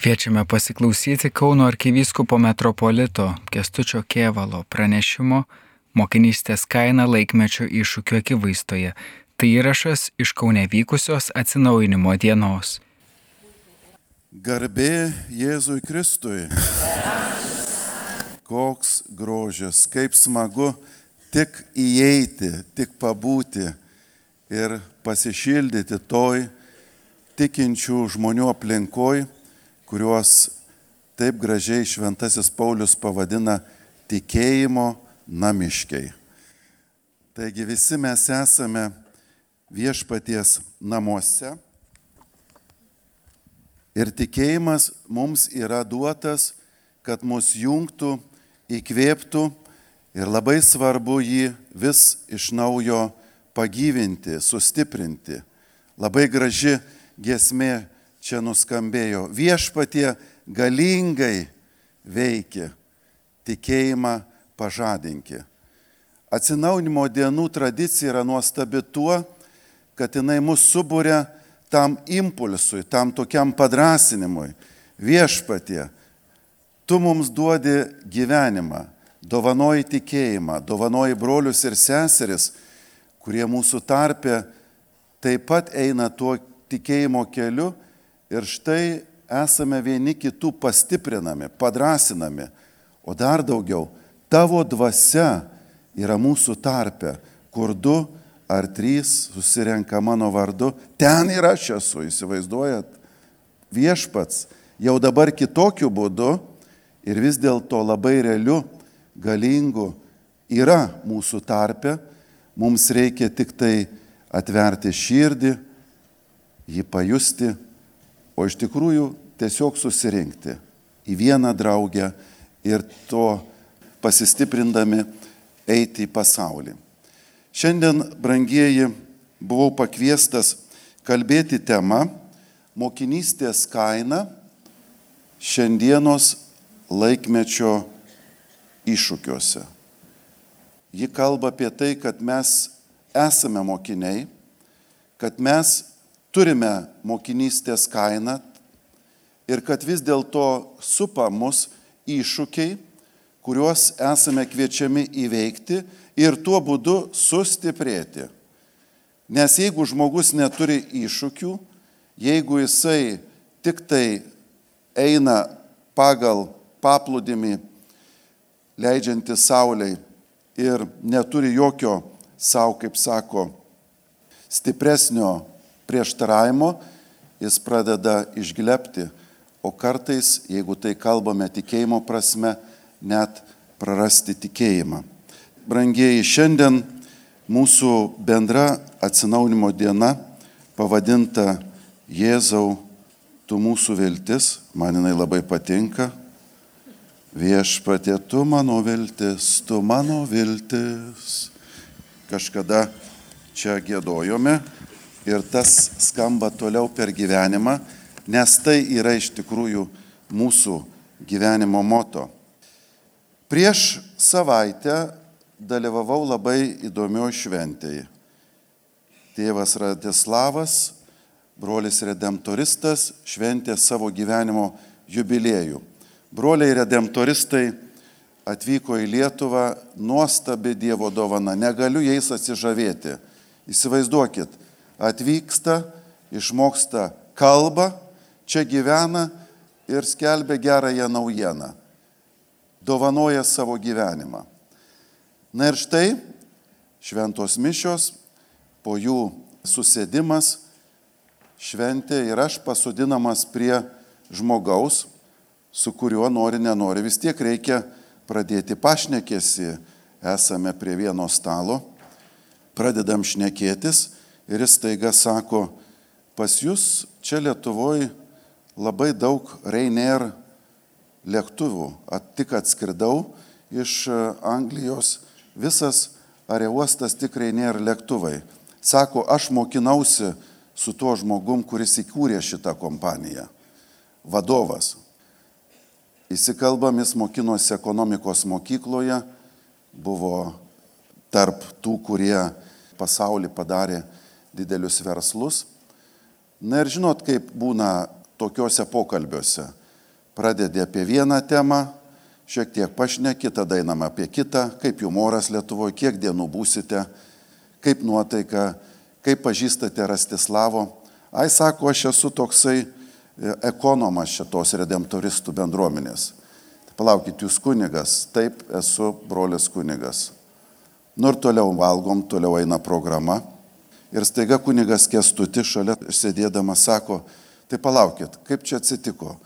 Kviečiame pasiklausyti Kauno arkivyskupo metropolito Kestučio Kievalo pranešimo Mokinystės kaina laikmečio iššūkių akivaizdoje. Tai įrašas iš Kaune vykusios atsinaujinimo dienos. Garbė Jėzui Kristui. Koks grožis, kaip smagu tik įeiti, tik pabūti ir pasišildyti toj tikinčių žmonių aplinkoj kuriuos taip gražiai šventasis Paulius pavadina tikėjimo namiškiai. Taigi visi mes esame viešpaties namuose ir tikėjimas mums yra duotas, kad mus jungtų, įkvėptų ir labai svarbu jį vis iš naujo pagyvinti, sustiprinti. Labai graži giesmė čia nuskambėjo. Viešpatie galingai veikia, tikėjimą pažadinki. Atsinaunimo dienų tradicija yra nuostabi tuo, kad jinai mus subūrė tam impulsui, tam tokiam padrasinimui. Viešpatie, tu mums duodi gyvenimą, dovanoji tikėjimą, dovanoji brolius ir seseris, kurie mūsų tarpe taip pat eina tuo tikėjimo keliu Ir štai esame vieni kitų pastiprinami, padrasinami. O dar daugiau, tavo dvasia yra mūsų tarpe, kur du ar trys susirenka mano vardu, ten ir aš esu, įsivaizduojat, viešpats jau dabar kitokiu būdu ir vis dėlto labai realiu, galingu yra mūsų tarpe, mums reikia tik tai atverti širdį, jį pajusti o iš tikrųjų tiesiog susirinkti į vieną draugę ir to pasistiprindami eiti į pasaulį. Šiandien, brangieji, buvau pakviestas kalbėti tema mokinystės kaina šiandienos laikmečio iššūkiuose. Ji kalba apie tai, kad mes esame mokiniai, kad mes turime mokinystės kainą ir kad vis dėlto supa mus iššūkiai, kuriuos esame kviečiami įveikti ir tuo būdu sustiprėti. Nes jeigu žmogus neturi iššūkių, jeigu jisai tik tai eina pagal paplūdimį leidžiantį Sauliai ir neturi jokio savo, kaip sako, stipresnio prieštaravimo, jis pradeda išglepti, o kartais, jeigu tai kalbame tikėjimo prasme, net prarasti tikėjimą. Brangieji, šiandien mūsų bendra atsinaunimo diena pavadinta Jėzau, tu mūsų viltis, man jinai labai patinka. Viešpatė, tu mano viltis, tu mano viltis. Kažkada čia gėdojome ir tas skamba toliau per gyvenimą, nes tai yra iš tikrųjų mūsų gyvenimo moto. Prieš savaitę dalyvavau labai įdomioje šventėje. Tėvas Radislavas, brolis redemptoristas, šventė savo gyvenimo jubiliejų. Broliai redemptoristai atvyko į Lietuvą, nuostabi Dievo dovana, negaliu jais atsižavėti. Įsivaizduokit, atvyksta, išmoksta kalbą, čia gyvena ir skelbia gerąją naujieną. Dovanoja savo gyvenimą. Na ir štai šventos mišios, po jų susėdimas, šventė ir aš pasodinamas prie žmogaus, su kuriuo nori, nenori. Vis tiek reikia pradėti pašnekėsi, esame prie vieno stalo, pradedam šnekėtis ir jis taiga sako, pas jūs čia Lietuvoje labai daug Reiner lėktuvų, At, tik atskridau iš e, Anglijos, visas areuostas tik Reiner lėktuvai. Sako, aš mokinausi su tuo žmogum, kuris įkūrė šitą kompaniją. Vadovas. Įsikalbam, jis mokinosi ekonomikos mokykloje, buvo tarp tų, kurie pasaulį padarė didelius verslus. Na ir žinot, kaip būna tokiuose pokalbiuose. pradedi apie vieną temą, šiek tiek pašneki, tada einam apie kitą, kaip jų oras Lietuvoje, kiek dienų būsite, kaip nuotaika, kaip pažįstate Rastislavo. Ai sako, aš esu toksai e, ekonomas šitos redemptoristų bendruomenės. Palaukit, jūs kunigas, taip esu brolis kunigas. Nu ir toliau valgom, toliau eina programa. Ir staiga kunigas kestuti šalia sėdėdamas sako, tai palaukit, kaip čia atsitiko?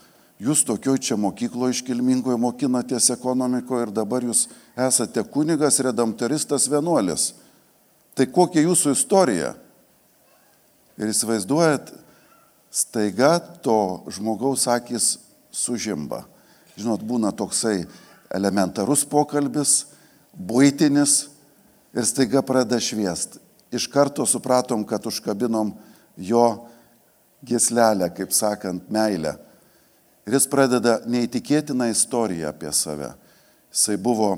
Jūs tokioj čia mokykloje iškilmingoje mokinatės ekonomikoje ir dabar jūs esate kunigas, redemptoristas, vienuolis. Tai kokia jūsų istorija? Ir įsivaizduojat, staiga to žmogaus akis sužimba. Žinot, būna toksai elementarus pokalbis, būtinis ir staiga pradeda šviest. Iš karto supratom, kad užkabinom jo gislelę, kaip sakant, meilę. Ir jis pradeda neįtikėtiną istoriją apie save. Jisai buvo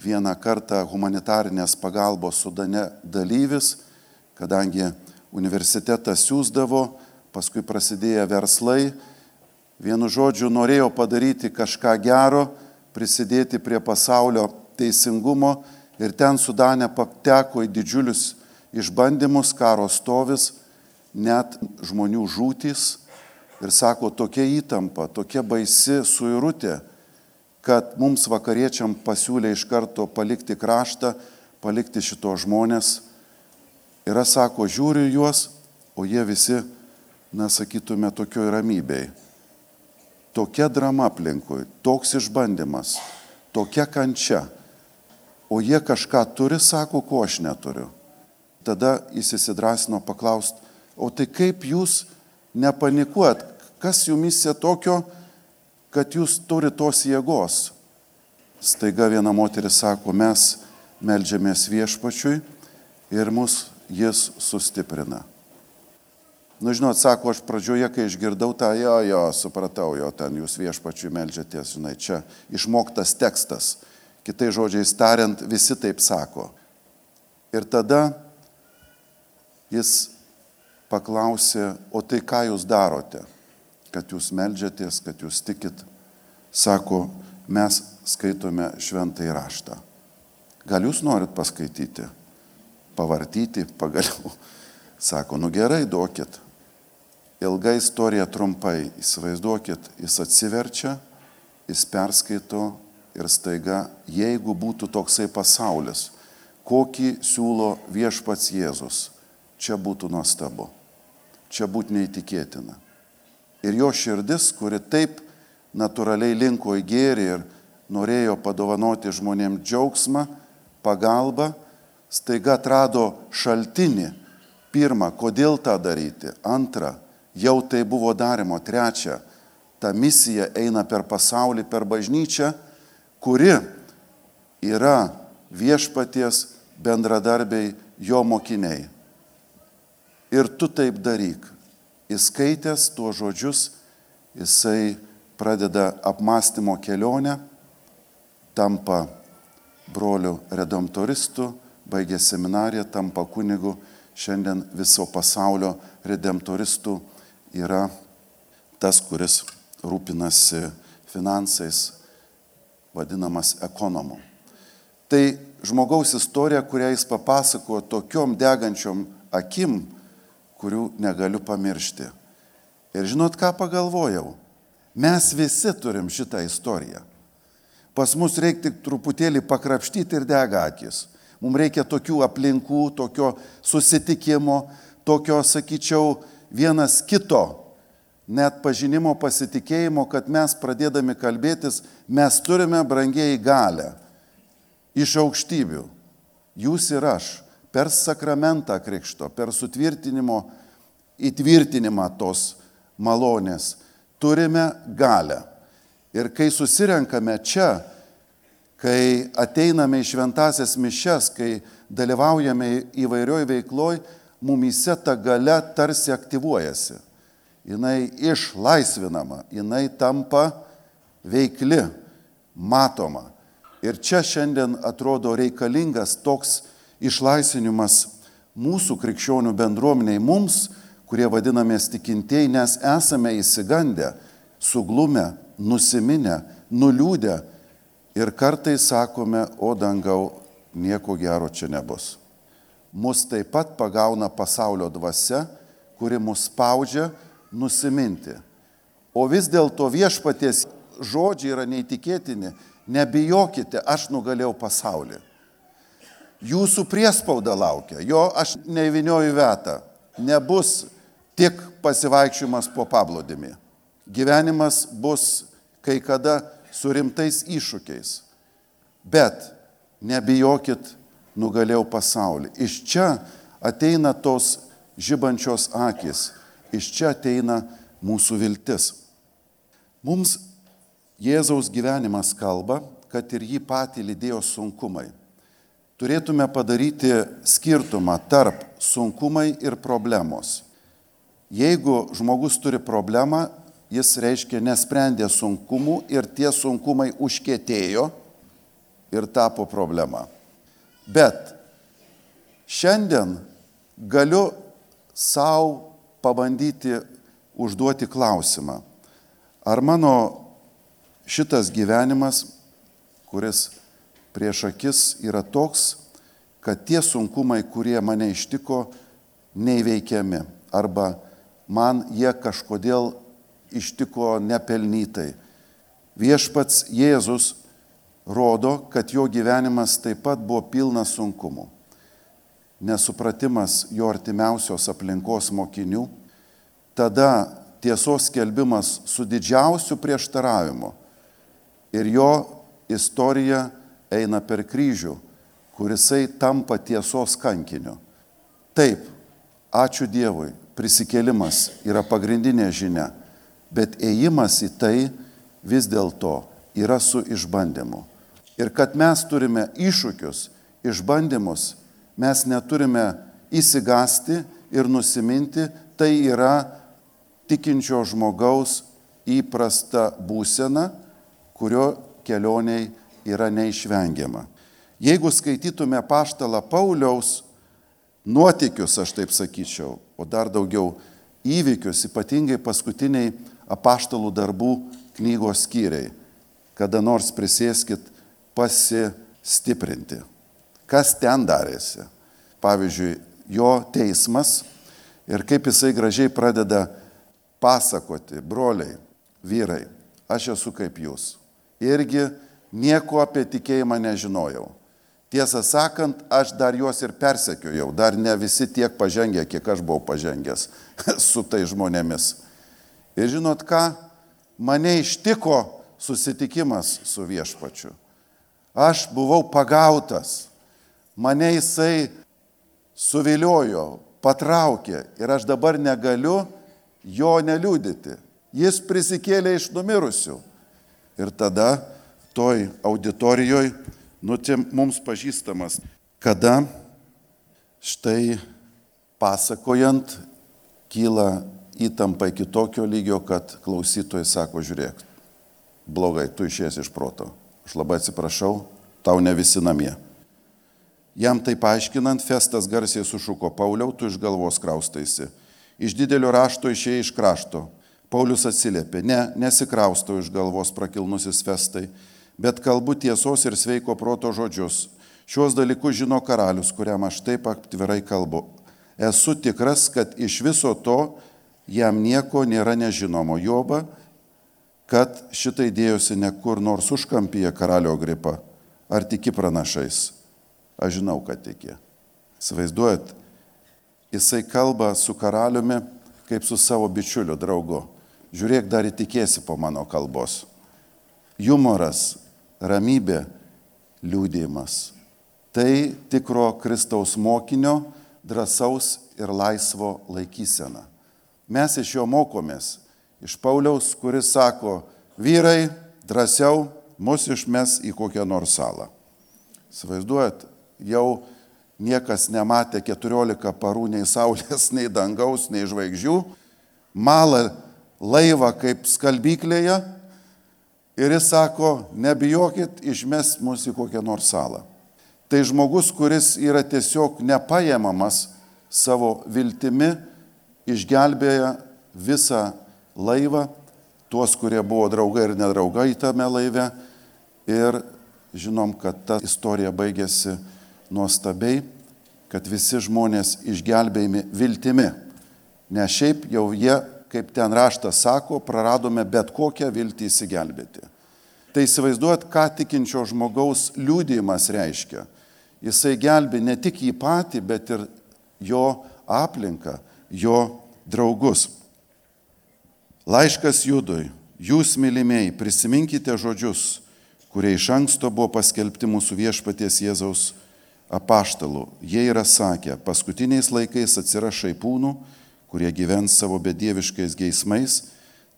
vieną kartą humanitarinės pagalbos sudane dalyvis, kadangi universitetas siūsdavo, paskui prasidėjo verslai, vienu žodžiu norėjo padaryti kažką gero, prisidėti prie pasaulio teisingumo ir ten Sudane pateko į didžiulius išbandymus, karo stovis, net žmonių žūtys ir sako, tokia įtampa, tokia baisi suirutė, kad mums vakariečiam pasiūlė iš karto palikti kraštą, palikti šito žmonės. Ir aš sako, žiūriu juos, o jie visi, na sakytume, tokioj ramybei. Tokia drama aplinkui, toks išbandymas, tokia kančia. O jie kažką turi, sako, ko aš neturiu. Tada jis įsidrasino paklausti, o tai kaip jūs nepanikuot, kas jumise tokio, kad jūs turite tos jėgos. Staiga viena moteris sako, mes melžiamės viešpačiui ir mus jis sustiprina. Nu, žinot, sako, aš pradžioje, kai išgirdau tą, jo, jo, supratau, jo, ten jūs viešpačiui melžiatės, žinai, čia išmoktas tekstas. Kitai žodžiais tariant, visi taip sako. Ir tada jis paklausė, o tai ką jūs darote, kad jūs melžiatės, kad jūs tikit. Sako, mes skaitome šventą įraštą. Gal jūs norit paskaityti, pavartyti pagaliau? Sako, nu gerai, duokit. Ilga istorija trumpai, įsivaizduokit, jis atsiverčia, jis perskaito ir staiga, jeigu būtų toksai pasaulis, kokį siūlo viešpats Jėzus, čia būtų nuostabu čia būtų neįtikėtina. Ir jo širdis, kuri taip natūraliai linko į gėrį ir norėjo padovanoti žmonėms džiaugsmą, pagalbą, staiga atrado šaltinį. Pirma, kodėl tą daryti. Antra, jau tai buvo darimo. Trečia, ta misija eina per pasaulį, per bažnyčią, kuri yra viešpaties bendradarbiai jo mokiniai ir tu taip daryk. Įskaitęs tuos žodžius, jisai pradeda apmąstymo kelionę, tampa broliu redemptoristu, baigė seminariją, tampa kunigu, šiandien viso pasaulio redemptoristų yra tas, kuris rūpinasi finansais, vadinamas ekonomu. Tai žmogaus istorija, kurią jis papasakojo tokiom degančiom akim, kurių negaliu pamiršti. Ir žinot, ką pagalvojau? Mes visi turim šitą istoriją. Pas mus reikia tik truputėlį pakrapštyti ir dega akis. Mums reikia tokių aplinkų, tokio susitikimo, tokio, sakyčiau, vienas kito, net pažinimo pasitikėjimo, kad mes pradėdami kalbėtis, mes turime brangiai galę iš aukštybių. Jūs ir aš per sakramentą krikšto, per sutvirtinimo įtvirtinimą tos malonės turime galę. Ir kai susirenkame čia, kai ateiname į šventasias mišes, kai dalyvaujame įvairioj veikloj, mumise ta gale tarsi aktyvuojasi. Jis išlaisvinama, jinai tampa veikli, matoma. Ir čia šiandien atrodo reikalingas toks išlaisvinimas mūsų krikščionių bendruomeniai, mums, kurie vadinamės tikintieji, nes esame įsigandę, suglumę, nusiminę, nuliūdę ir kartais sakome, o dangau, nieko gero čia nebus. Mus taip pat pagauna pasaulio dvasia, kuri mus spaudžia nusiminti. O vis dėlto viešpaties žodžiai yra neįtikėtini. Nebijokite, aš nugalėjau pasaulį. Jūsų priespauda laukia, jo aš neįvinioju vetą. Nebus tik pasivaikščiojimas po pablodimi. Gyvenimas bus kai kada su rimtais iššūkiais. Bet nebijokit, nugalėjau pasaulį. Iš čia ateina tos žibančios akis, iš čia ateina mūsų viltis. Mums Jėzaus gyvenimas kalba, kad ir jį patį lydėjo sunkumai. Turėtume padaryti skirtumą tarp sunkumai ir problemos. Jeigu žmogus turi problemą, jis reiškia nesprendė sunkumų ir tie sunkumai užkėtėjo ir tapo problema. Bet šiandien galiu savo pabandyti užduoti klausimą, ar mano šitas gyvenimas, kuris prieš akis yra toks, kad tie sunkumai, kurie mane ištiko, neįveikiami arba man jie kažkodėl ištiko nepelnytai. Viešpats Jėzus rodo, kad jo gyvenimas taip pat buvo pilnas sunkumų. Nesupratimas jo artimiausios aplinkos mokinių, tada tiesos skelbimas su didžiausiu prieštaravimu ir jo istorija eina per kryžių, kurisai tampa tiesos kankiniu. Taip, ačiū Dievui, prisikėlimas yra pagrindinė žinia, bet ėjimas į tai vis dėlto yra su išbandymu. Ir kad mes turime iššūkius, išbandymus, mes neturime įsigasti ir nusiminti, tai yra tikinčio žmogaus įprasta būsena, kurio kelioniai yra neišvengiama. Jeigu skaitytume paštalą Pauliaus nuotikius, aš taip sakyčiau, o dar daugiau įvykius, ypatingai paskutiniai apaštalų darbų knygos skyriai, kada nors prisėskit pasistiprinti. Kas ten darėsi? Pavyzdžiui, jo teismas ir kaip jisai gražiai pradeda pasakoti, broliai, vyrai, aš esu kaip jūs. Irgi nieko apie tikėjimą nežinojau. Tiesą sakant, aš dar juos ir persekiojau, dar ne visi tiek pažengė, kiek aš buvau pažengęs su tai žmonėmis. Ir žinot ką, mane ištiko susitikimas su viešpačiu. Aš buvau pagautas, mane jisai suviliojo, patraukė ir aš dabar negaliu jo neliūdyti. Jis prisikėlė iš numirusių. Ir tada toj auditorijoje nu, tai mums pažįstamas, kada štai pasakojant kyla įtampa iki tokio lygio, kad klausytojai sako, žiūrėk, blogai, tu išės iš proto. Aš labai atsiprašau, tau ne visi namie. Jam tai paaiškinant, Festas garsiai sušuko, Pauliau, tu iš galvos kraustaisi. Iš didelio rašto išėjai iš krašto. Paulius atsiliepė, ne, nesikraustau iš galvos prakilnusis Festai bet kalbu tiesos ir sveiko proto žodžius. Šios dalykus žino karalius, kuriam aš taip atvirai kalbu. Esu tikras, kad iš viso to jam nieko nėra nežinomo. Joba, kad šitai dėjosi ne kur nors užkampyje karalio gripa. Ar tiki pranašais? Aš žinau, kad tiki. Svaizduojat, jisai kalba su karaliumi kaip su savo bičiuliu, draugu. Žiūrėk, dar įtikėsi po mano kalbos. Jumoras, ramybė, liūdėjimas. Tai tikro Kristaus mokinio, drąsaus ir laisvo laikysena. Mes iš jo mokomės. Iš Pauliaus, kuris sako, vyrai, drąsiau mus išmes į kokią nors salą. Svaizduojat, jau niekas nematė 14 parų nei saulės, nei dangaus, nei žvaigždžių, malą laivą kaip skalbyklėje Ir jis sako, nebijokit išmes mus į kokią nors salą. Tai žmogus, kuris yra tiesiog nepaiemamas savo viltimi, išgelbėja visą laivą, tuos, kurie buvo draugai ir nedraugai tame laive. Ir žinom, kad ta istorija baigėsi nuostabiai, kad visi žmonės išgelbėjami viltimi. Ne šiaip jau jie, kaip ten raštas sako, praradome bet kokią viltį įsigelbėti. Tai įsivaizduot, ką tikinčio žmogaus liūdėjimas reiškia. Jisai gelbė ne tik jį patį, bet ir jo aplinką, jo draugus. Laiškas Judui, jūs mylimieji, prisiminkite žodžius, kurie iš anksto buvo paskelbti mūsų viešpaties Jėzaus apaštalų. Jie yra sakę, paskutiniais laikais atsiras šaipūnų, kurie gyvens savo bedieviškais geismais,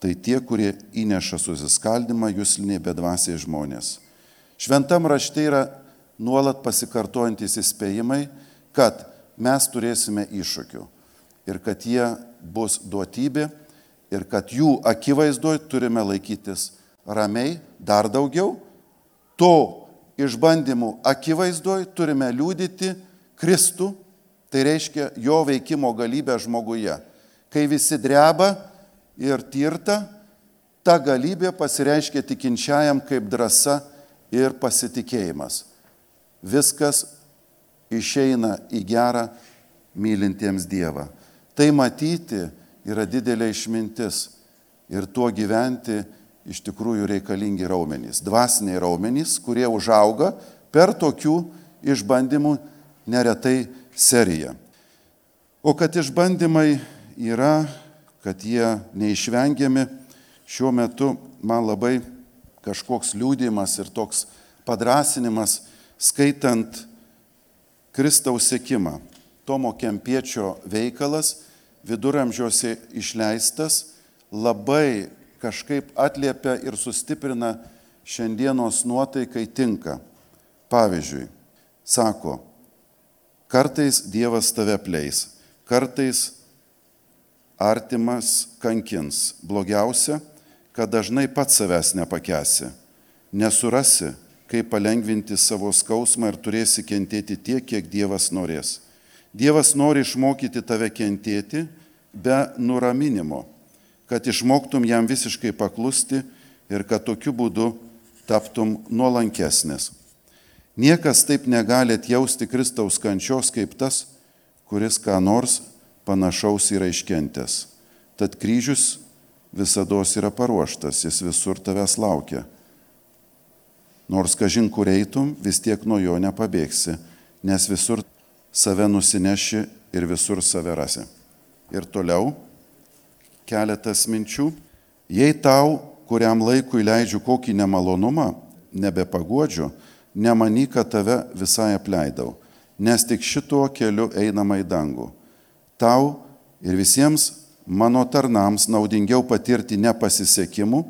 tai tie, kurie įneša susiskaldimą jūslinė bedvasiai žmonės. Šventam rašte yra nuolat pasikartojantis įspėjimai, kad mes turėsime iššūkių ir kad jie bus duotybė ir kad jų akivaizdoj turime laikytis ramiai, dar daugiau. To išbandymų akivaizdoj turime liūdyti Kristų, tai reiškia jo veikimo galybę žmoguje. Kai visi dreba ir tirta, ta galybė pasireiškia tikinčiajam kaip drąsa ir pasitikėjimas. Viskas išeina į gerą mylintiems Dievą. Tai matyti yra didelė išmintis ir tuo gyventi iš tikrųjų reikalingi raumenys, dvasiniai raumenys, kurie užauga per tokių išbandymų neretai seriją. O kad išbandymai yra, kad jie neišvengiami, šiuo metu man labai kažkoks liūdimas ir toks padrasinimas, skaitant Kristaus sėkimą. Tomo Kempiečio veikalas viduramžiuose išleistas, labai kažkaip atliepia ir sustiprina šiandienos nuotaikai tinka. Pavyzdžiui, sako, kartais Dievas tave pleis, kartais artimas kankins. Blogiausia, kad dažnai pats savęs nepakesi, nesurasi, kaip palengvinti savo skausmą ir turėsi kentėti tiek, kiek Dievas norės. Dievas nori išmokyti tave kentėti be nuraminimo, kad išmoktum jam visiškai paklusti ir kad tokiu būdu taptum nuolankesnis. Niekas taip negali atjausti Kristaus kančios kaip tas, kuris ką nors panašaus yra iškentęs. Tad kryžius visada yra paruoštas, jis visur tavęs laukia. Nors kažin kur eitum, vis tiek nuo jo nepabėgsi, nes visur save nusineši ir visur save rasi. Ir toliau keletas minčių. Jei tau kuriam laikui leidžiu kokį nemalonumą, nebepaguodžiu, nemany, kad tave visai apleidau, nes tik šituo keliu einama į dangų. Tau ir visiems mano tarnams naudingiau patirti nepasisekimų,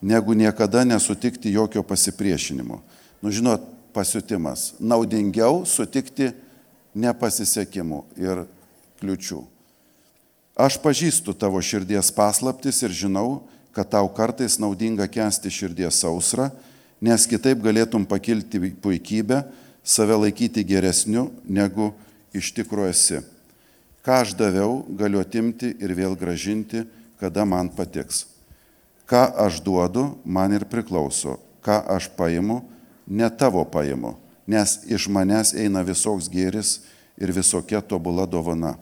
negu niekada nesutikti jokio pasipriešinimo. Nu, žinot, pasiutimas. Naudingiau sutikti nepasisekimų ir kliučių. Aš pažįstu tavo širdies paslaptis ir žinau, kad tau kartais naudinga kesti širdies sausrą, nes kitaip galėtum pakilti puikybę, save laikyti geresniu, negu iš tikrųjų esi. Ką aš daviau, galiu atimti ir vėl gražinti, kada man patiks. Ką aš duodu, man ir priklauso. Ką aš paimu, ne tavo paimu nes iš manęs eina visoks gėris ir visokia tobula dovana.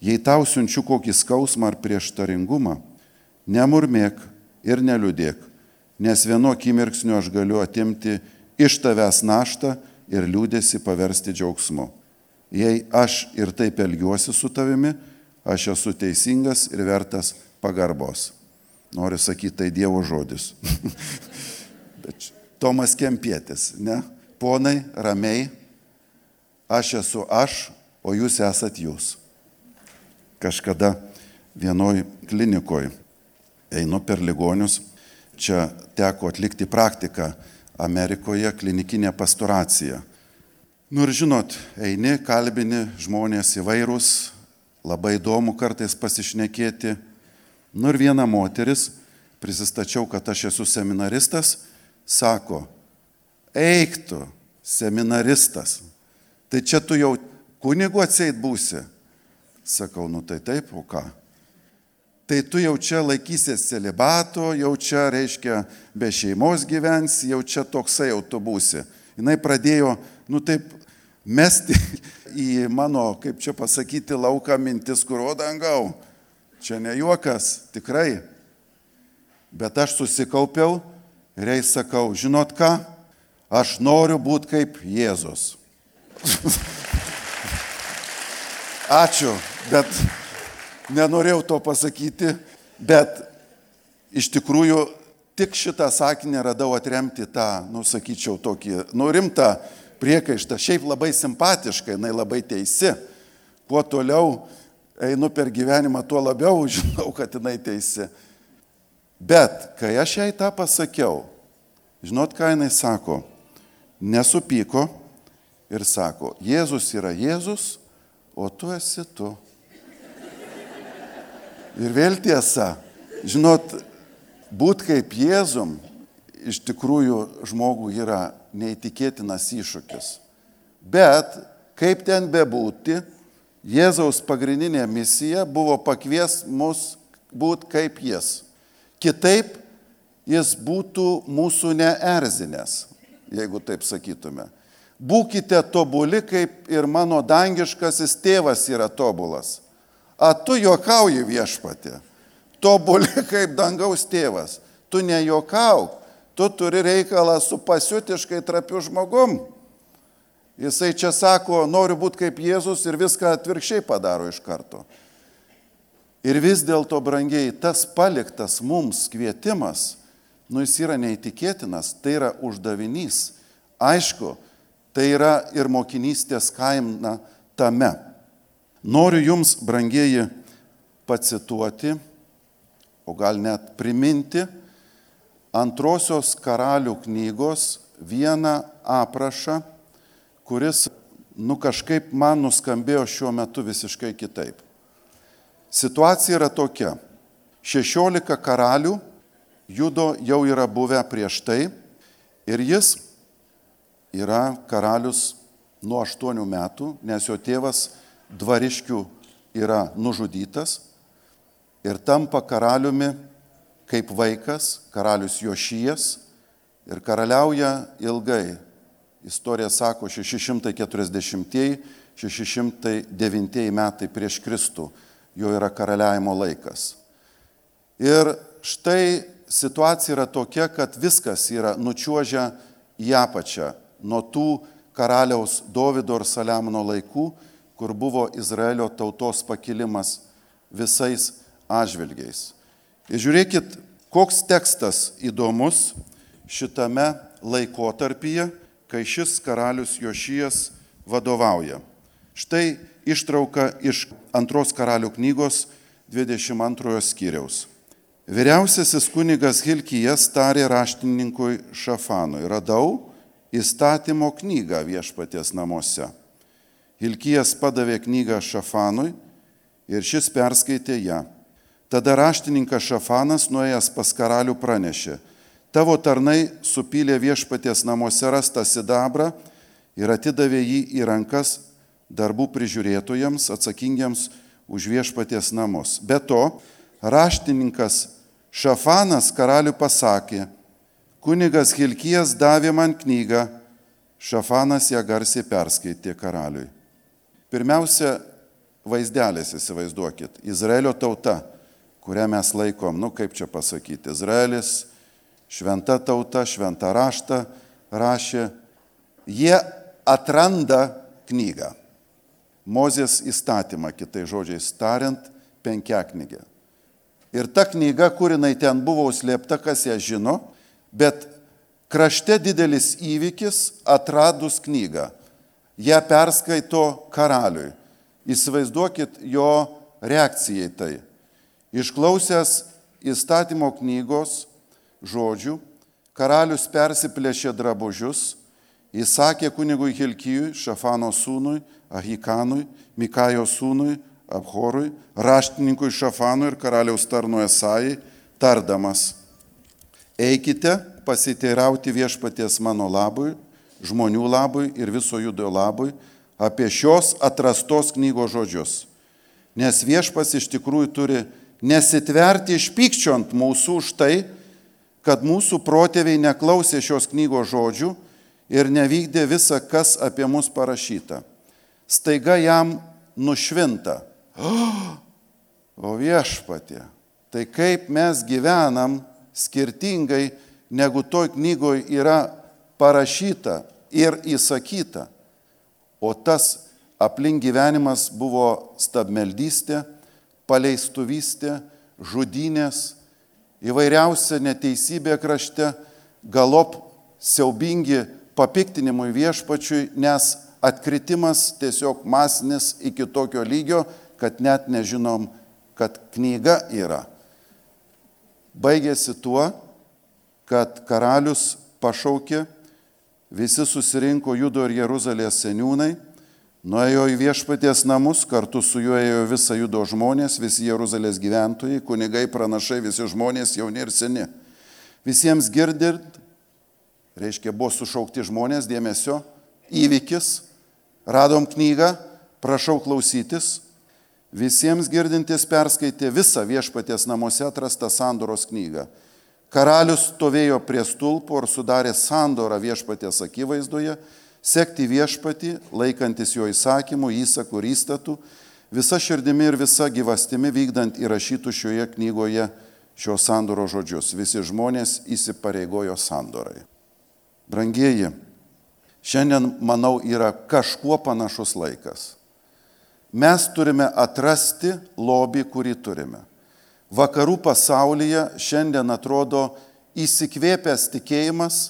Jei tau siunčiu kokį skausmą ar prieštaringumą, nemurmėk ir neliūdėk, nes vienu akimirksniu aš galiu atimti iš tavęs naštą ir liūdėsi paversti džiaugsmu. Jei aš ir taip elgiuosi su tavimi, aš esu teisingas ir vertas pagarbos. Noriu sakyti, tai Dievo žodis. Bet Tomas Kempietis, ne? ponai, ramiai, aš esu aš, o jūs esat jūs. Kažkada vienoj klinikoje einu per ligonius, čia teko atlikti praktiką Amerikoje, klinikinė pastoracija. Nu ir žinot, eini, kalbini žmonės įvairūs, labai įdomu kartais pasišnekėti. Nu ir viena moteris, prisistačiau, kad aš esu seminaristas, sako, eiktų seminaristas. Tai čia tu jau kunigu atseit būsi. Sakau, nu tai taip, o ką? tai tu jau čia laikysies celibato, jau čia, reiškia, be šeimos gyvensi, jau čia toksai jau tu būsi. Jis pradėjo, nu taip, mesti į mano, kaip čia pasakyti, lauką mintis, kur o dangau. Čia ne juokas, tikrai. Bet aš susikaupiau ir jai sakau, žinot ką, aš noriu būti kaip Jėzus. Ačiū, bet nenorėjau to pasakyti, bet iš tikrųjų tik šitą sakinį radau atremti tą, nu, sakyčiau, tokį, nu, rimtą priekaištą. Šiaip labai simpatiškai, jinai labai teisi. Kuo toliau einu per gyvenimą, tuo labiau žinau, kad jinai teisi. Bet kai aš jai tą pasakiau, žinot, ką jinai sako, nesupyko ir sako, Jėzus yra Jėzus, o tu esi tu. Ir vėl tiesa, žinot, būt kaip Jėzum iš tikrųjų žmogų yra neįtikėtinas iššūkis. Bet kaip ten bebūti, Jėzaus pagrindinė misija buvo pakvies mus būti kaip jis. Kitaip jis būtų mūsų neerzinęs, jeigu taip sakytume būkite tobuli, kaip ir mano dangiškasis tėvas yra tobulas. A tu juokauji viešpatė, tobuli kaip dangaus tėvas. Tu nejuokauk, tu turi reikalą su pasiutiškai trapiu žmogum. Jisai čia sako, noriu būti kaip Jėzus ir viską atvirkščiai padaro iš karto. Ir vis dėlto, brangiai, tas paliktas mums kvietimas, nu jis yra neįtikėtinas, tai yra uždavinys. Aišku, Tai yra ir mokinystės kaina tame. Noriu jums, brangieji, pacituoti, o gal net priminti antrosios karalių knygos vieną aprašą, kuris, nu kažkaip man nuskambėjo šiuo metu visiškai kitaip. Situacija yra tokia. 16 karalių judo jau yra buvę prieš tai ir jis yra karalius nuo aštuonių metų, nes jo tėvas dvariškių yra nužudytas ir tampa karaliumi kaip vaikas, karalius Jošijas ir karaliauja ilgai. Istorija sako 640-609 metai prieš Kristų jo yra karaliavimo laikas. Ir štai situacija yra tokia, kad viskas yra nučiuožę į apačią nuo tų karaliaus Davido ir Saliamono laikų, kur buvo Izraelio tautos pakilimas visais atžvilgiais. Ir žiūrėkit, koks tekstas įdomus šitame laikotarpyje, kai šis karalius Jošijas vadovauja. Štai ištrauka iš antros karalių knygos 22 skyriaus. Vyriausiasis kunigas Hilkijas tarė raštininkui Šafanui, radau, įstatymo knygą viešpaties namuose. Hilkijas padavė knygą Šafanui ir šis perskaitė ją. Tada raštininkas Šafanas nuėjęs pas karalių pranešė, tavo tarnai supylė viešpaties namuose rastą sidabrą ir atidavė jį į rankas darbų prižiūrėtojams atsakingiams už viešpaties namus. Be to, raštininkas Šafanas karalių pasakė, Kunigas Hilkijas davė man knygą, Šafanas ją garsiai perskaitė karaliui. Pirmiausia, vaizdelės įsivaizduokit. Izraelio tauta, kurią mes laikom, nu kaip čia pasakyti, Izraelis, šventa tauta, šventa rašta rašė, jie atranda knygą. Mozės įstatymą, kitai žodžiais tariant, penkia knygė. Ir ta knyga, kur jinai ten buvo slėpta, kas ją žino, bet krašte didelis įvykis atradus knygą. Ja perskaito karaliui. Įsivaizduokit jo reakciją į tai. Išklausęs įstatymo knygos žodžių, karalius persiplėšė drabužius, įsakė kunigui Hilkijui, Šafano sūnui, Ahikanui, Mikajo sūnui, Abhorui, raštininkui Šafanui ir karaliaus tarnu Esai, tardamas Eikite pasiteirauti viešpaties mano labui, žmonių labui ir viso judo labui apie šios atrastos knygos žodžius. Nes viešpas iš tikrųjų turi nesitverti iš pykčio ant mūsų už tai, kad mūsų protėviai neklausė šios knygos žodžių ir nevykdė visą, kas apie mus parašyta. Staiga jam nušvinta. O viešpatė, tai kaip mes gyvenam skirtingai, negu toj knygoje yra parašyta ir įsakyta. O tas aplink gyvenimas buvo stabmeldystė, paleistuvystė, žudynės, įvairiausia neteisybė krašte, galop siaubingi papiktinimui viešpačiui, nes atkritimas tiesiog masinis iki tokio lygio, kad net nežinom, kad knyga yra. Baigėsi tuo, kad karalius pašaukė, visi susirinko Judo ir Jeruzalės seniūnai, nuėjo į viešpaties namus, kartu su juo ėjo visa Judo žmonės, visi Jeruzalės gyventojai, kunigai, pranašai, visi žmonės, jauni ir seni. Visiems girdint, reiškia, buvo sušaukti žmonės dėmesio, įvykis, radom knygą, prašau klausytis. Visiems girdintis perskaitė visą viešpaties namuose atrastą sandoros knygą. Karalius stovėjo prie stulpo ir sudarė sandorą viešpaties akivaizdoje, sekti viešpatį, laikantis jo įsakymų, įsakų ir įstatų, visa širdimi ir visa gyvastimi vykdant įrašytų šioje knygoje šio sandoro žodžius. Visi žmonės įsipareigojo sandorai. Brangieji, šiandien, manau, yra kažkuo panašus laikas. Mes turime atrasti lobį, kurį turime vakarų pasaulyje šiandien atrodo įsikvėpęs tikėjimas,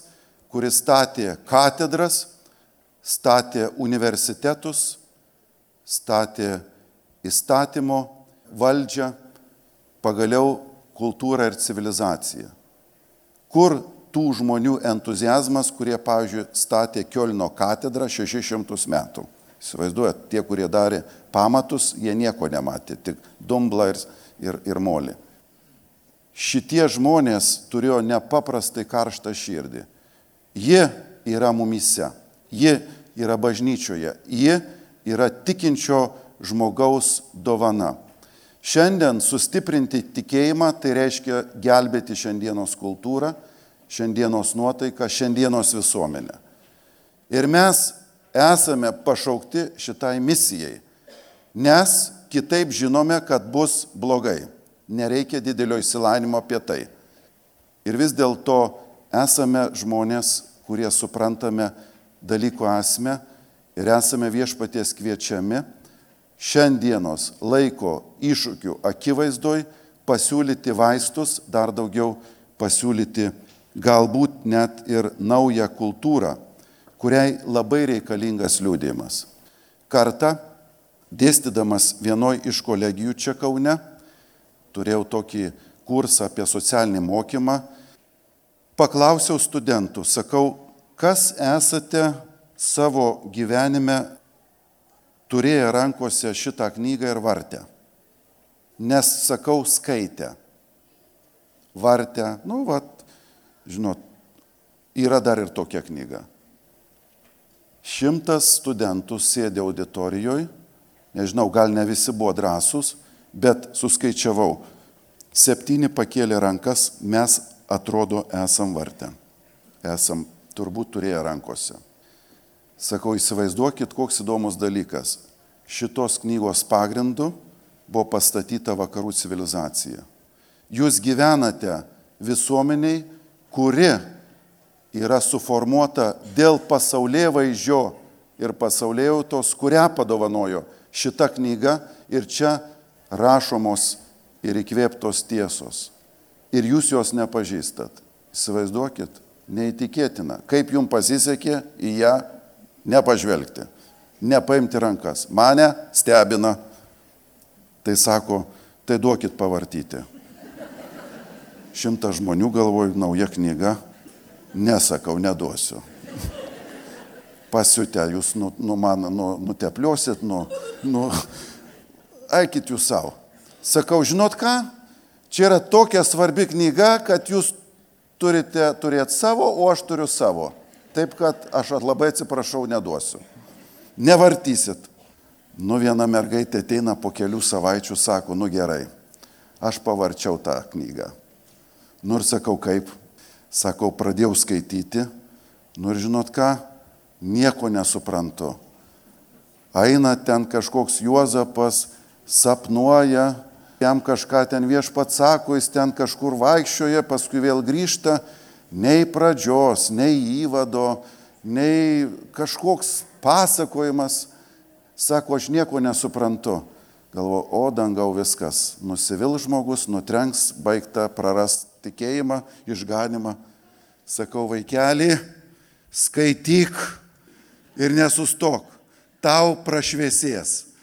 kuris statė katedras, statė universitetus, statė įstatymo valdžią, pagaliau kultūrą ir civilizaciją. Kur tų žmonių entuzijazmas, kurie, pavyzdžiui, statė Kielno katedrą 600 metų. Įsivaizduojat, tie, kurie darė pamatus, jie nieko nematė, tik dumblą ir ir, ir molį. Šitie žmonės turėjo nepaprastai karštą širdį. Ji yra mumise, ji yra bažnyčioje, ji yra tikinčio žmogaus dovana. Šiandien sustiprinti tikėjimą tai reiškia gelbėti šiandienos kultūrą, šiandienos nuotaiką, šiandienos visuomenę. Ir mes esame pašaukti šitai misijai, nes kitaip žinome, kad bus blogai. Nereikia didelio įsilavinimo apie tai. Ir vis dėlto esame žmonės, kurie suprantame dalyko esmę ir esame viešpaties kviečiami šiandienos laiko iššūkių akivaizdoj pasiūlyti vaistus, dar daugiau pasiūlyti galbūt net ir naują kultūrą, kuriai labai reikalingas liūdėjimas. Karta Dėstydamas vienoj iš kolegijų čia Kaune, turėjau tokį kursą apie socialinį mokymą, paklausiau studentų, sakau, kas esate savo gyvenime turėję rankose šitą knygą ir vartę. Nes sakau, skaitę. Vartę, nu, vat, žinot, yra dar ir tokia knyga. Šimtas studentų sėdė auditorijoje nežinau, gal ne visi buvo drąsūs, bet suskaičiavau, septyni pakėlė rankas, mes atrodo esam vartę. Esam turbūt turėję rankose. Sakau, įsivaizduokit, koks įdomus dalykas. Šitos knygos pagrindu buvo pastatyta vakarų civilizacija. Jūs gyvenate visuomeniai, kuri yra suformuota dėl pasaulio vaizdžio ir pasaulėjautos, kurią padovanojo šita knyga ir čia rašomos ir įkvėptos tiesos. Ir jūs jos nepažįstat. Įsivaizduokit, neįtikėtina, kaip jums pasisekė į ją nepažvelgti, nepaimti rankas. Mane stebina. Tai sako, tai duokit pavartyti. Šimtas žmonių galvoju, nauja knyga. Nesakau, neduosiu pasiutę, jūs nu, nu man nu, nutepliosit, nu, nu, eikit jūs savo. Sakau, žinot ką, čia yra tokia svarbi knyga, kad jūs turite turėti savo, o aš turiu savo. Taip kad aš labai atsiprašau, neduosiu. Nevartysit. Nu viena mergaitė ateina po kelių savaičių, sako, nu gerai, Aš pavarčiau tą knygą. Nu ir sakau, kaip? Sakau, pradėjau skaityti. Nu ir žinot ką? Nieko nesuprantu. Aina ten kažkoks Juozapas, sapnuoja, jam kažką ten viešpat sako, jis ten kažkur vaikščioja, paskui vėl grįžta, nei pradžios, nei įvado, nei kažkoks pasakojimas. Sako, aš nieko nesuprantu. Galvo, o dangau viskas. Nusivil žmogus, nutrenks, baigta, praras tikėjimą, išganimą. Sakau, vaikeli, skaityk ir nesustok. Tau prašviesės.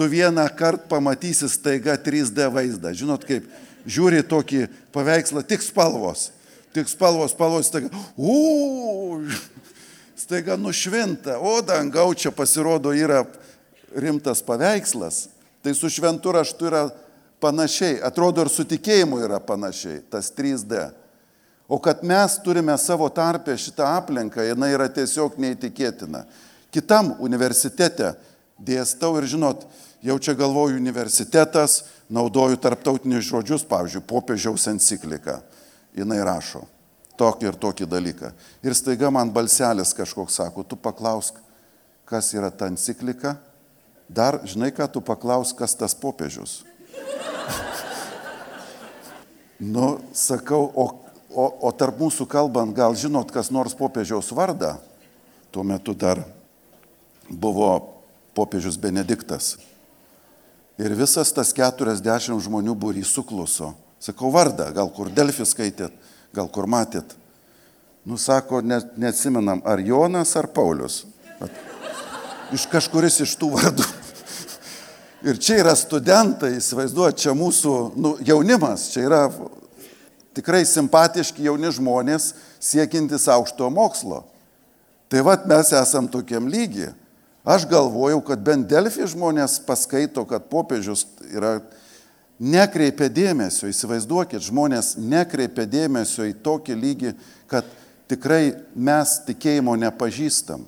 Tu vieną kartą pamatysi staiga 3D vaizdą. Žinot kaip, žiūri tokį paveikslą, tik spalvos. Tik spalvos, spalvos, staiga. Uuu, staiga nušvinta. O dangau čia pasirodo yra rimtas paveikslas, tai su šventu raštu yra panašiai, atrodo ir su tikėjimu yra panašiai, tas 3D. O kad mes turime savo tarpę šitą aplinką, jinai yra tiesiog neįtikėtina. Kitam universitete dėstau ir žinot, jau čia galvoju universitetas, naudoju tarptautinius žodžius, pavyzdžiui, popiežiaus enciklika. Jinai rašo tokį ir tokį dalyką. Ir staiga man balselis kažkoks sako, tu paklausk, kas yra ta enciklika Dar, žinai ką, tu paklaus, kas tas popiežius. nu, sakau, o, o, o tarp mūsų kalbant, gal žinot, kas nors popiežiaus vardą? Tuo metu dar buvo popiežius Benediktas. Ir visas tas 40 žmonių būry sukluso. Sakau vardą, gal kur Delfi skaitėt, gal kur matėt. Nu, sako, ne, neatsimenam, ar Jonas, ar Paulius. At, iš kažkuris iš tų vardų. Ir čia yra studentai, įsivaizduoju, čia mūsų nu, jaunimas, čia yra tikrai simpatiški jauni žmonės siekintis aukšto mokslo. Tai vad mes esam tokiam lygi. Aš galvojau, kad bent Delfi žmonės paskaito, kad popiežius yra nekreipia dėmesio, įsivaizduokit, žmonės nekreipia dėmesio į tokį lygį, kad tikrai mes tikėjimo nepažįstam.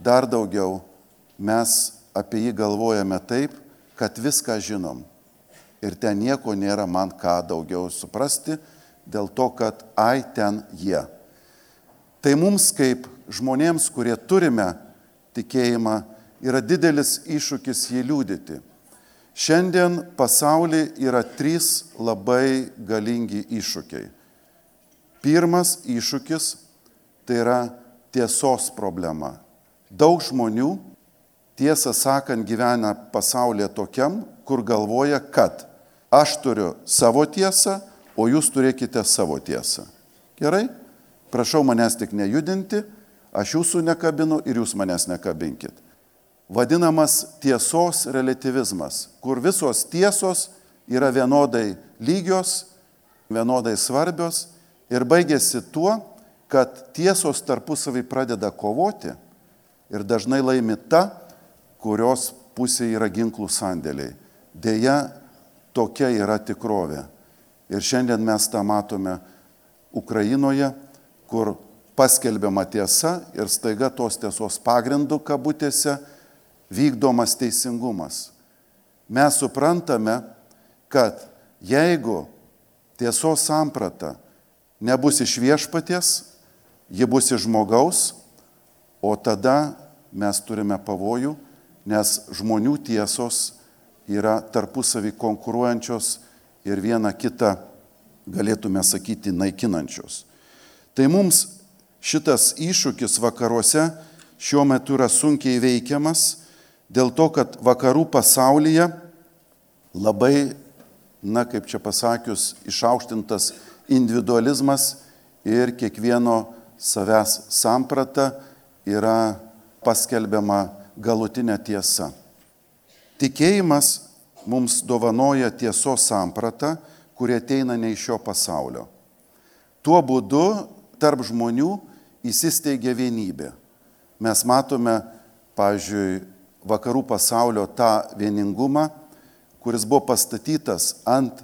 Dar daugiau mes apie jį galvojame taip, kad viską žinom. Ir ten nieko nėra man ką daugiau suprasti, dėl to, kad ai ten jie. Tai mums kaip žmonėms, kurie turime tikėjimą, yra didelis iššūkis jį liūdyti. Šiandien pasaulyje yra trys labai galingi iššūkiai. Pirmas iššūkis tai yra tiesos problema. Daug žmonių tiesą sakant, gyvena pasaulyje tokiam, kur galvoja, kad aš turiu savo tiesą, o jūs turėkite savo tiesą. Gerai? Prašau manęs tik nejudinti, aš jūsų nekabinu ir jūs manęs nekabinkit. Vadinamas tiesos relativizmas, kur visos tiesos yra vienodai lygios, vienodai svarbios ir baigėsi tuo, kad tiesos tarpusavį pradeda kovoti ir dažnai laimi ta, kurios pusė yra ginklų sandėliai. Deja, tokia yra tikrovė. Ir šiandien mes tą matome Ukrainoje, kur paskelbiama tiesa ir staiga tos tiesos pagrindų kabutėse vykdomas teisingumas. Mes suprantame, kad jeigu tiesos samprata nebus iš viešpaties, ji bus iš žmogaus, o tada mes turime pavojų nes žmonių tiesos yra tarpusavį konkuruojančios ir viena kitą, galėtume sakyti, naikinančios. Tai mums šitas iššūkis vakaruose šiuo metu yra sunkiai veikiamas dėl to, kad vakarų pasaulyje labai, na kaip čia pasakius, išaukštintas individualizmas ir kiekvieno savęs samprata yra paskelbiama galutinė tiesa. Tikėjimas mums dovanoja tiesos sampratą, kurie ateina ne iš šio pasaulio. Tuo būdu tarp žmonių įsisteigia vienybė. Mes matome, pavyzdžiui, vakarų pasaulio tą vieningumą, kuris buvo pastatytas ant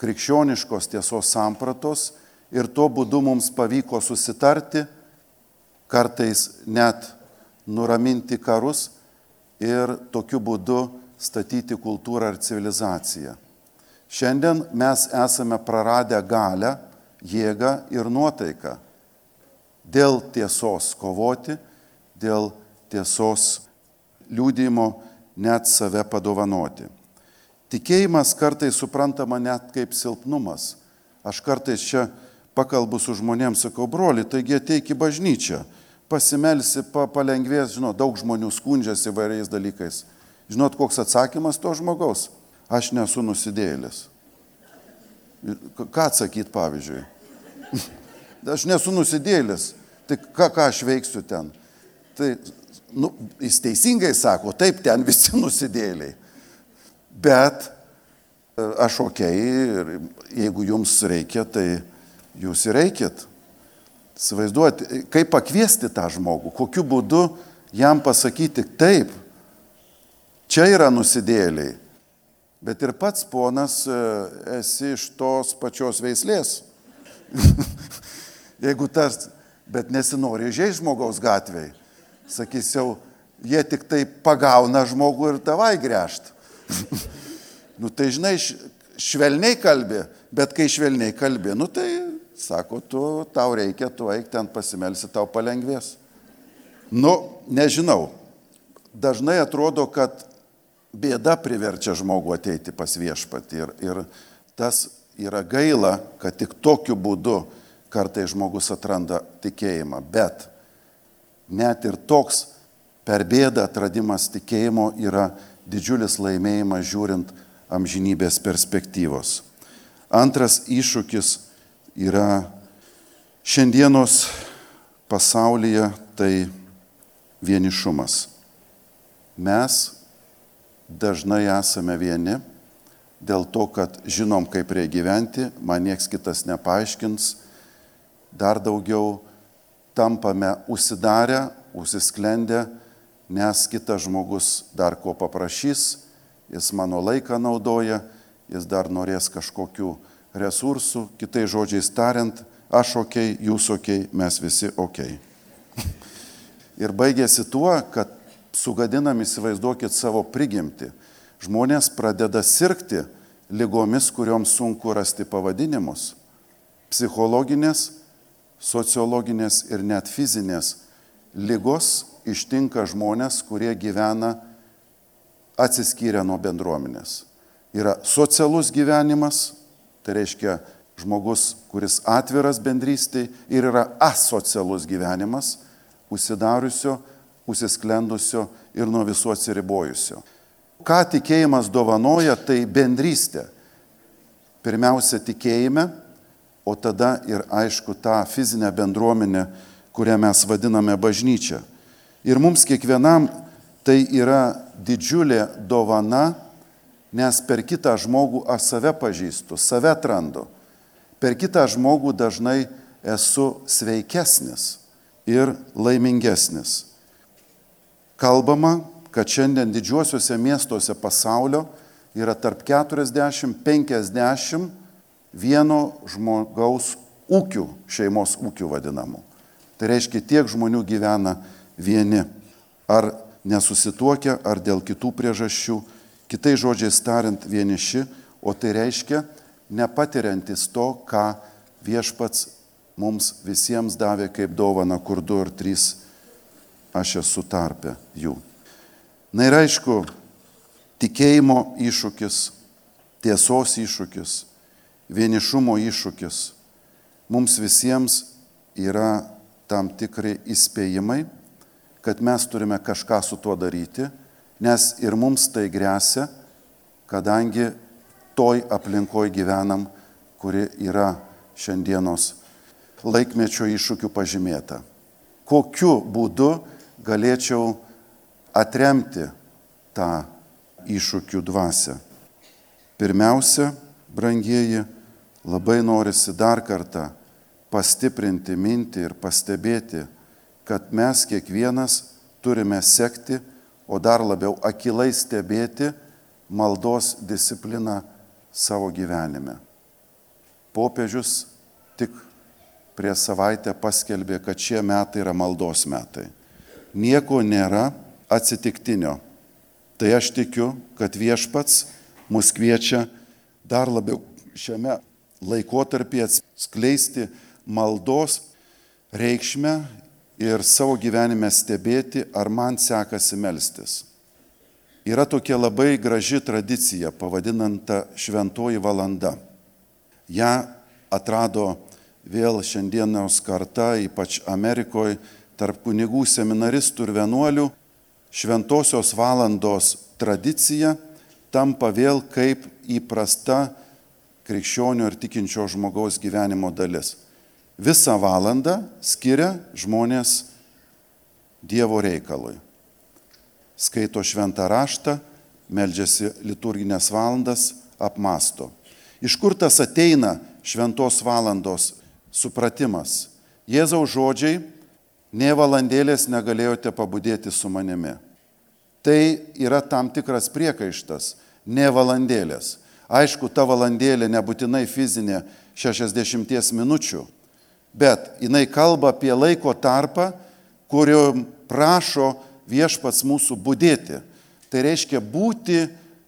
krikščioniškos tiesos sampratos ir tuo būdu mums pavyko susitarti, kartais net nuraminti karus ir tokiu būdu statyti kultūrą ir civilizaciją. Šiandien mes esame praradę galę, jėgą ir nuotaiką dėl tiesos kovoti, dėl tiesos liūdėjimo net save padovanoti. Tikėjimas kartais suprantama net kaip silpnumas. Aš kartais čia pakalbu su žmonėms, sakau, broli, taigi ateik į bažnyčią, pasimelsi, pa, palengvės, žinot, daug žmonių skundžiasi įvairiais dalykais. Žinot, koks atsakymas to žmogaus? Aš nesu nusidėlis. Ką atsakyti pavyzdžiui? Aš nesu nusidėlis. Tai ką, ką aš veiksiu ten? Tai nu, jis teisingai sako, taip, ten visi nusidėliai. Bet e, aš ok, ir jeigu jums reikia, tai jūs ir reikit. Įsivaizduoti, kaip pakviesti tą žmogų, kokiu būdu jam pasakyti taip, čia yra nusidėliai, bet ir pats ponas e, esi iš tos pačios veislės. Jeigu tas, bet nesinori žaisti žmogaus gatvėje, sakysiu, jie tik tai pagauna žmogų ir tavai gręžt. nu tai žinai, švelniai kalbė, bet kai švelniai kalbė, nu tai Sako, tu, tau reikia, tu eik ten pasimelsi, tau palengvės. Nu, nežinau. Dažnai atrodo, kad bėda priverčia žmogų ateiti pas viešpatį. Ir, ir tas yra gaila, kad tik tokiu būdu kartai žmogus atranda tikėjimą. Bet net ir toks per bėdą atradimas tikėjimo yra didžiulis laimėjimas žiūrint amžinybės perspektyvos. Antras iššūkis yra šiandienos pasaulyje tai vienišumas. Mes dažnai esame vieni dėl to, kad žinom, kaip reikia gyventi, man nieks kitas nepaaiškins, dar daugiau tampame užsidarę, užsisklendę, nes kitas žmogus dar ko paprašys, jis mano laiką naudoja, jis dar norės kažkokių resursų, kitai žodžiais tariant, aš ok, jūs ok, mes visi ok. Ir baigėsi tuo, kad sugadinam įsivaizduokit savo prigimti. Žmonės pradeda sirgti lygomis, kurioms sunku rasti pavadinimus. Psichologinės, sociologinės ir net fizinės lygos ištinka žmonės, kurie gyvena atsiskyrę nuo bendruomenės. Yra socialus gyvenimas, Tai reiškia žmogus, kuris atviras bendrystėj ir yra asocialus gyvenimas, užsidariusio, užsisklendusio ir nuo visų atsiribojusio. Ką tikėjimas dovanoja, tai bendrystė. Pirmiausia tikėjime, o tada ir aišku tą fizinę bendruomenę, kurią mes vadiname bažnyčia. Ir mums kiekvienam tai yra didžiulė dovana nes per kitą žmogų aš save pažįstu, save atrandu. Per kitą žmogų dažnai esu sveikesnis ir laimingesnis. Kalbama, kad šiandien didžiuosiuose miestuose pasaulio yra tarp 40-50 vieno žmogaus ūkių, šeimos ūkių vadinamų. Tai reiškia, tiek žmonių gyvena vieni, ar nesusituokia, ar dėl kitų priežasčių Kitai žodžiais tariant, vieniši, o tai reiškia nepatiriantis to, ką viešpats mums visiems davė kaip dovana, kur du ar trys aš esu tarpę jų. Na ir aišku, tikėjimo iššūkis, tiesos iššūkis, vienišumo iššūkis mums visiems yra tam tikrai įspėjimai, kad mes turime kažką su tuo daryti nes ir mums tai grėsia, kadangi toj aplinkoj gyvenam, kuri yra šiandienos laikmečio iššūkių pažymėta. Kokiu būdu galėčiau atremti tą iššūkių dvasę? Pirmiausia, brangieji, labai norisi dar kartą pastiprinti mintį ir pastebėti, kad mes kiekvienas turime sekti o dar labiau akilai stebėti maldos discipliną savo gyvenime. Popiežius tik prieš savaitę paskelbė, kad šie metai yra maldos metai. Nieko nėra atsitiktinio. Tai aš tikiu, kad viešpats mus kviečia dar labiau šiame laikotarpyje skleisti maldos reikšmę ir savo gyvenime stebėti, ar man sekasi melstis. Yra tokia labai graži tradicija, pavadinanta šventoji valanda. Ja atrado vėl šiandienos karta, ypač Amerikoje, tarp kunigų seminaristų ir vienuolių, šventosios valandos tradicija tampa vėl kaip įprasta krikščionio ir tikinčio žmogaus gyvenimo dalis. Visą valandą skiria žmonės Dievo reikalui. Skaito šventą raštą, meldžiasi liturginės valandas, apmasto. Iš kur tas ateina šventos valandos supratimas? Jėzaus žodžiai, ne valandėlės negalėjote pabudėti su manimi. Tai yra tam tikras priekaištas, ne valandėlės. Aišku, ta valandėlė nebūtinai fizinė 60 minučių, bet jinai kalba apie laiko tarpą, kurio prašo viešpats mūsų būdėti. Tai reiškia būti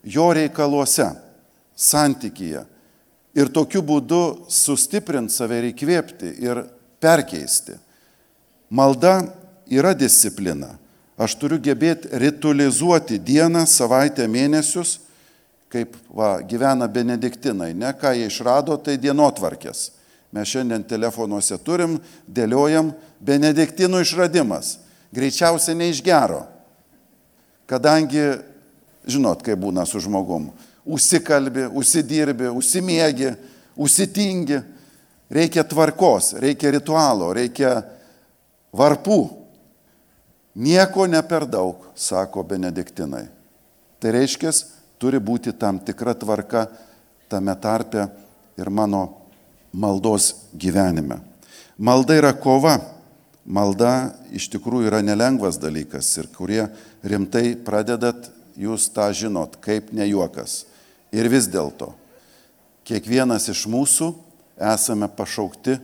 jo reikaluose, santykyje. Ir tokiu būdu sustiprinti save ir įkvėpti ir perkeisti. Malda yra disciplina. Aš turiu gebėti ritualizuoti dieną, savaitę, mėnesius kaip va, gyvena benediktinai, ne ką jie išrado, tai dienotvarkės. Mes šiandien telefonuose turim, dėliojam benediktinų išradimas. Greičiausiai ne iš gero. Kadangi, žinot, kaip būna su žmogum. Užsikalbi, užsidirbi, užsimiegi, užsitingi. Reikia tvarkos, reikia ritualo, reikia varpų. Nieko ne per daug, sako benediktinai. Tai reiškia, turi būti tam tikra tvarka tame tarpe ir mano maldos gyvenime. Malda yra kova. Malda iš tikrųjų yra nelengvas dalykas ir kurie rimtai pradedat, jūs tą žinot, kaip ne juokas. Ir vis dėlto, kiekvienas iš mūsų esame pašaukti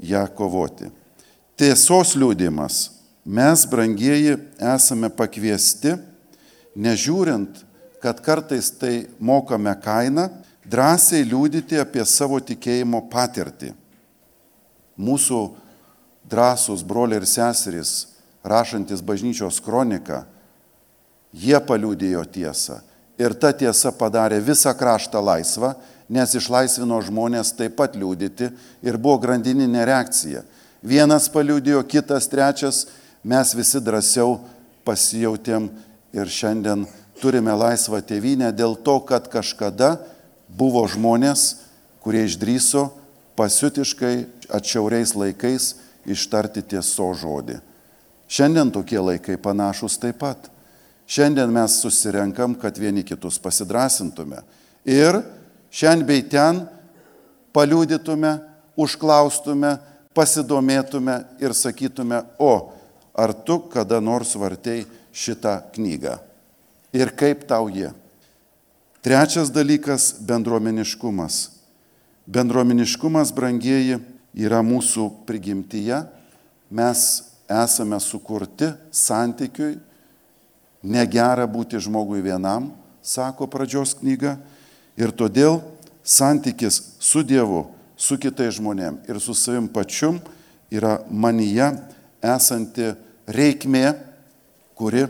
ją kovoti. Tiesos liūdimas. Mes, brangieji, esame pakviesti, nežiūrint kad kartais tai mokame kainą, drąsiai liūdyti apie savo tikėjimo patirtį. Mūsų drąsūs broliai ir seserys, rašantis bažnyčios kroniką, jie paliūdėjo tiesą. Ir ta tiesa padarė visą kraštą laisvą, nes išlaisvino žmonės taip pat liūdyti ir buvo grandininė reakcija. Vienas paliūdėjo, kitas, trečias, mes visi drąsiau pasijautėm ir šiandien turime laisvą tėvynę dėl to, kad kažkada buvo žmonės, kurie išdryso pasiutiškai atšiauriais laikais ištarti tieso žodį. Šiandien tokie laikai panašus taip pat. Šiandien mes susirenkam, kad vieni kitus pasidrasintume. Ir šiandien bei ten paliūdytume, užklaustume, pasidomėtume ir sakytume, o ar tu kada nors vartei šitą knygą? Ir kaip tau jie. Trečias dalykas - bendruomeniškumas. Bendruomeniškumas, brangieji, yra mūsų prigimtyje. Mes esame sukurti santykiui. Negera būti žmogui vienam, sako pradžios knyga. Ir todėl santykis su Dievu, su kitais žmonėm ir su savim pačium yra manyje esanti reikmė, kuri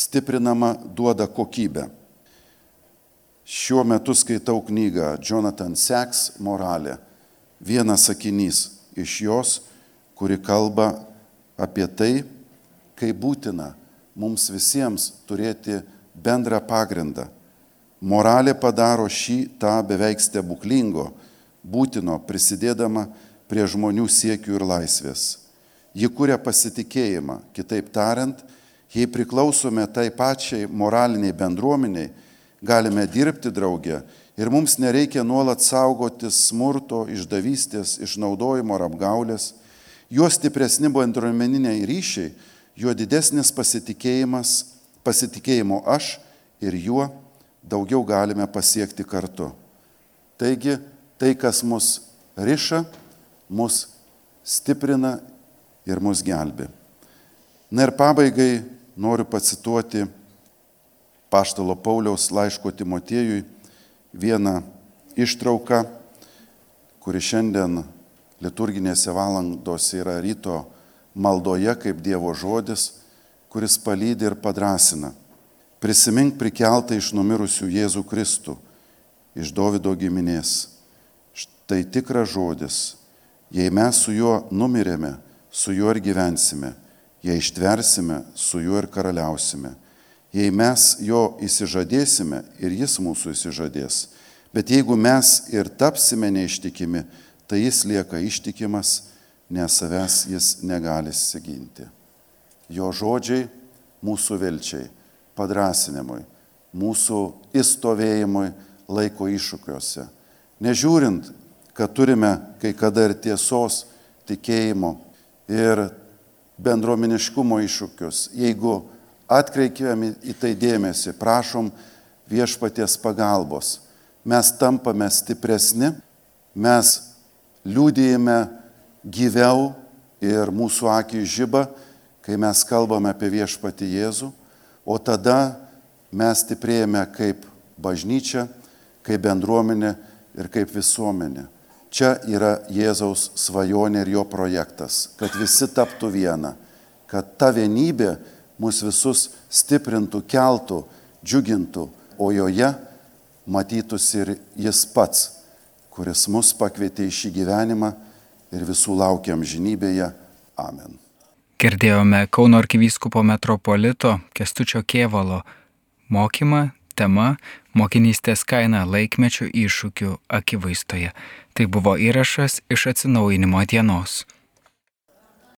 stiprinama duoda kokybę. Šiuo metu skaitau knygą Jonathan Sachs Moralė. Vienas sakinys iš jos, kuri kalba apie tai, kaip būtina mums visiems turėti bendrą pagrindą. Moralė padaro šį tą beveik stebuklingo, būtino prisidėdama prie žmonių siekių ir laisvės. Ji kuria pasitikėjimą, kitaip tariant, Jei priklausome tai pačiai moraliniai bendruomeniai, galime dirbti drauge ir mums nereikia nuolat saugotis smurto, išdavystės, išnaudojimo ar apgaulės. Juo stipresni bendruomeniniai ryšiai, juo didesnis pasitikėjimas, pasitikėjimo aš ir juo daugiau galime pasiekti kartu. Taigi tai, kas mus riša, mus stiprina ir mus gelbi. Na ir pabaigai noriu pacituoti Paštalo Pauliaus laiško Timotiejui vieną ištrauka, kuri šiandien liturginėse valandose yra ryto maldoje kaip Dievo žodis, kuris palydi ir padrasina. Prisimink prikeltą iš numirusių Jėzų Kristų, iš Davido giminės. Štai tikras žodis. Jei mes su juo numirėme, su juo ir gyvensime. Jei ištversime, su juo ir karaliausime. Jei mes jo įsižadėsime ir jis mūsų įsižadės. Bet jeigu mes ir tapsime neištikimi, tai jis lieka ištikimas, nes savęs jis negali įsiginti. Jo žodžiai mūsų vilčiai, padrasinimui, mūsų įstovėjimui laiko iššūkiuose. Nežiūrint, kad turime kai kada ir tiesos, tikėjimo ir bendruomeniškumo iššūkius, jeigu atkreipėme į tai dėmesį, prašom viešpaties pagalbos, mes tampame stipresni, mes liūdėjame gyviau ir mūsų akį žyba, kai mes kalbame apie viešpatį Jėzų, o tada mes stiprėjame kaip bažnyčia, kaip bendruomenė ir kaip visuomenė. Čia yra Jėzaus svajonė ir jo projektas, kad visi taptų viena, kad ta vienybė mus visus stiprintų, keltų, džiugintų, o joje matytųsi ir jis pats, kuris mus pakvietė į šį gyvenimą ir visų laukiam žinybėje. Amen. Girdėjome Kauno arkivyskupo metropolito Kestučio Kievalo mokymą tema Mokinystės kaina laikmečio iššūkių akivaizdoje. Tai buvo įrašas iš atsinaujinimo dienos.